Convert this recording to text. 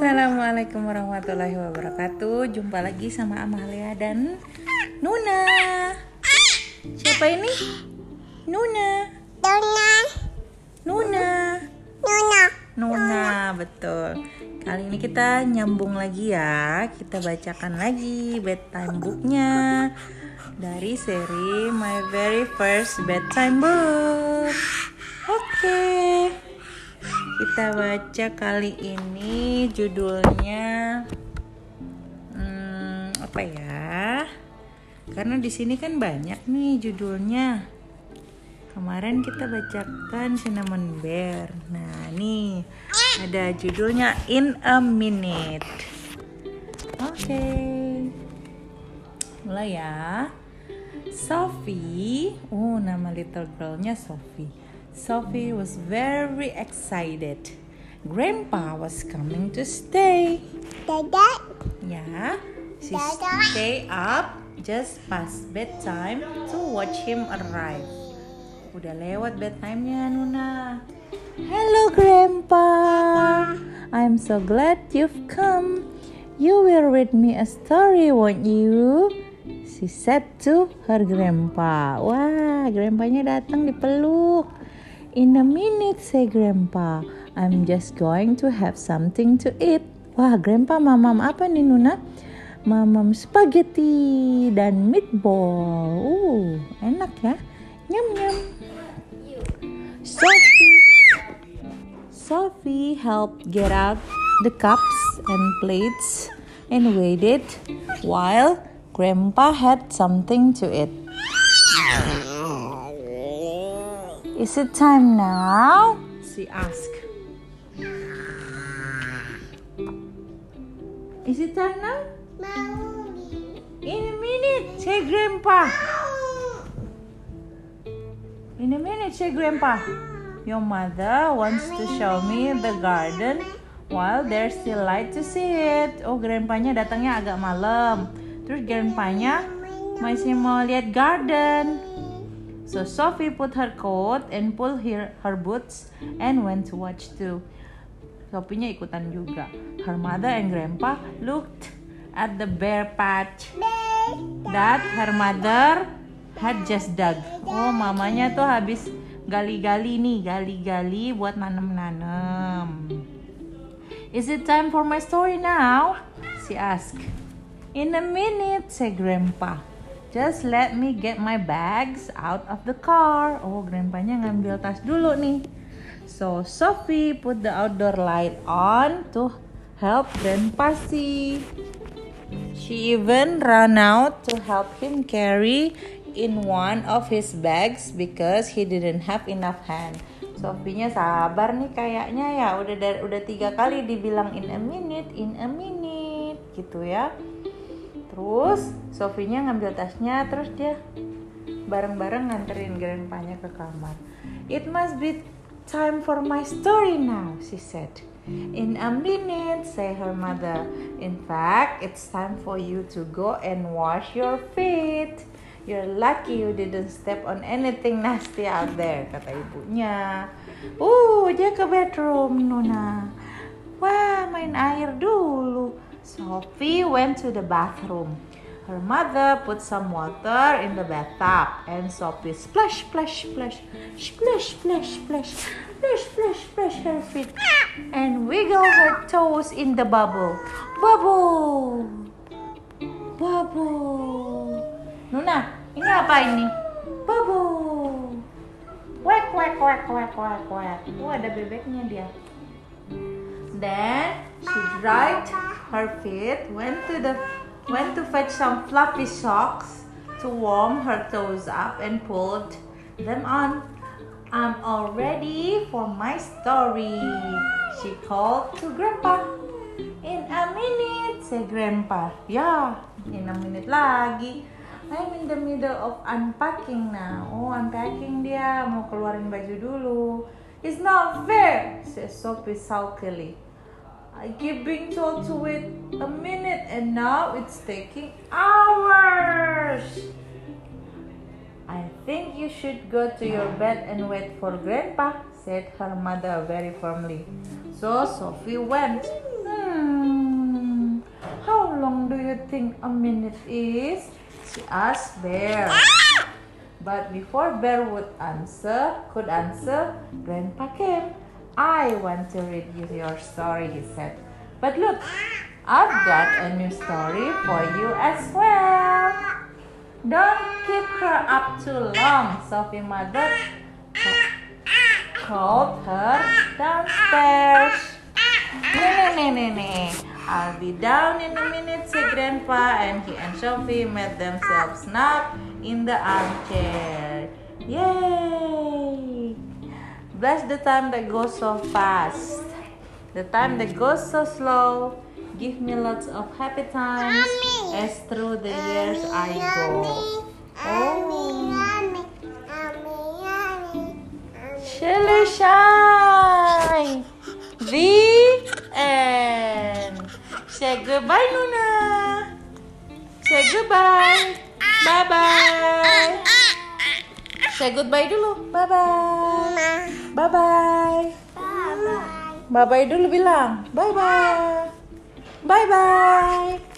Assalamualaikum warahmatullahi wabarakatuh. Jumpa lagi sama Amalia dan Nuna. Siapa ini? Nuna. Dona, Nuna. Nuna, Nuna, betul. Kali ini kita nyambung lagi ya. Kita bacakan lagi bedtime booknya Dari seri My Very First Bedtime Book. Oke Kita baca kali ini judulnya hmm, Apa ya Karena di sini kan banyak nih judulnya Kemarin kita bacakan Cinnamon Bear. Nah, nih ada judulnya In a Minute. Oke. Mulai ya. Sophie, oh nama little girlnya Sophie. Sophie was very excited. Grandpa was coming to stay. Dada, Yeah, she Dada. stay up just past bedtime to watch him arrive. Udah lewat bedtime-nya Nuna. Hello Grandpa. I'm so glad you've come. You will read me a story, won't you? She said to her grandpa. Wah, grandpanya datang dipeluk. In a minute, say grandpa. I'm just going to have something to eat. Wah, grandpa mamam apa nih Nuna? Mamam spaghetti dan meatball. Uh, enak ya. Nyam nyam. Sophie. Sophie helped get out the cups and plates and waited while Grandpa had something to eat. Is it time now? She asked. Is it time now? In a minute, say Grandpa. In a minute, say Grandpa. Your mother wants to show me the garden while there's still light to see it. Oh, grandpanya datangnya agak malam. Terus grandpanya masih mau lihat garden. So Sophie put her coat and pulled her, her boots and went to watch too. Sophie-nya ikutan juga. Her mother and grandpa looked at the bare patch that her mother had just dug. Oh, mamanya tuh habis gali-gali nih, gali-gali buat nanem-nanem. Is it time for my story now? She asked. In a minute, said Grandpa. Just let me get my bags out of the car. Oh, grandpanya ngambil tas dulu nih. So, Sophie put the outdoor light on to help Grandpa see. She even ran out to help him carry in one of his bags because he didn't have enough hand. Sophie-nya sabar nih kayaknya ya udah udah tiga kali dibilang in a minute, in a minute gitu ya. Terus Sophie-nya ngambil tasnya terus dia bareng-bareng nganterin grandpa-nya ke kamar. It must be time for my story now, she said. In a minute, say her mother. In fact, it's time for you to go and wash your feet. You're lucky you didn't step on anything nasty out there, kata ibunya. Uh, dia ke bedroom, Nuna. Wah, main air dulu. Sophie went to the bathroom. Her mother put some water in the bathtub and Sophie splash, splash, splash, splash, splash, splash, splash, splash, splash her feet and wiggle her toes in the bubble. Bubble, bubble. Nuna, ini apa ini? Bubble. Wek, wek, wek, wek, wek, wek. Oh, ada bebeknya dia. Then she dried her feet, went to the went to fetch some fluffy socks to warm her toes up and pulled them on. I'm all ready for my story, she called to Grandpa. In a minute, said Grandpa. Yeah, in a minute lagi. I'm in the middle of unpacking now. Oh, unpacking dia mau keluarin baju dulu. It's not fair, said Sophie sulkily. I keep being told to wait a minute and now it's taking hours. I think you should go to your bed and wait for Grandpa, said her mother very firmly. So Sophie went. Hmm, long do you think a minute is? She asked Bear. But before Bear would answer, could answer, Grandpa came. I want to read you your story, he said. But look, I've got a new story for you as well. Don't keep her up too long, Sophie mother called her downstairs. Nee, nee, nee, nee, I'll be down in a minute, said Grandpa, and he and Sophie made themselves snug in the armchair. Bless the time that goes so fast. The time that goes so slow. Give me lots of happy times as through the years I go. Oh, Shelly shine. The end. Say goodbye, Luna. Say goodbye. Bye bye. Say goodbye dulu. Bye bye. Bye bye. Bye bye dulu bilang. Bye bye. Bye bye.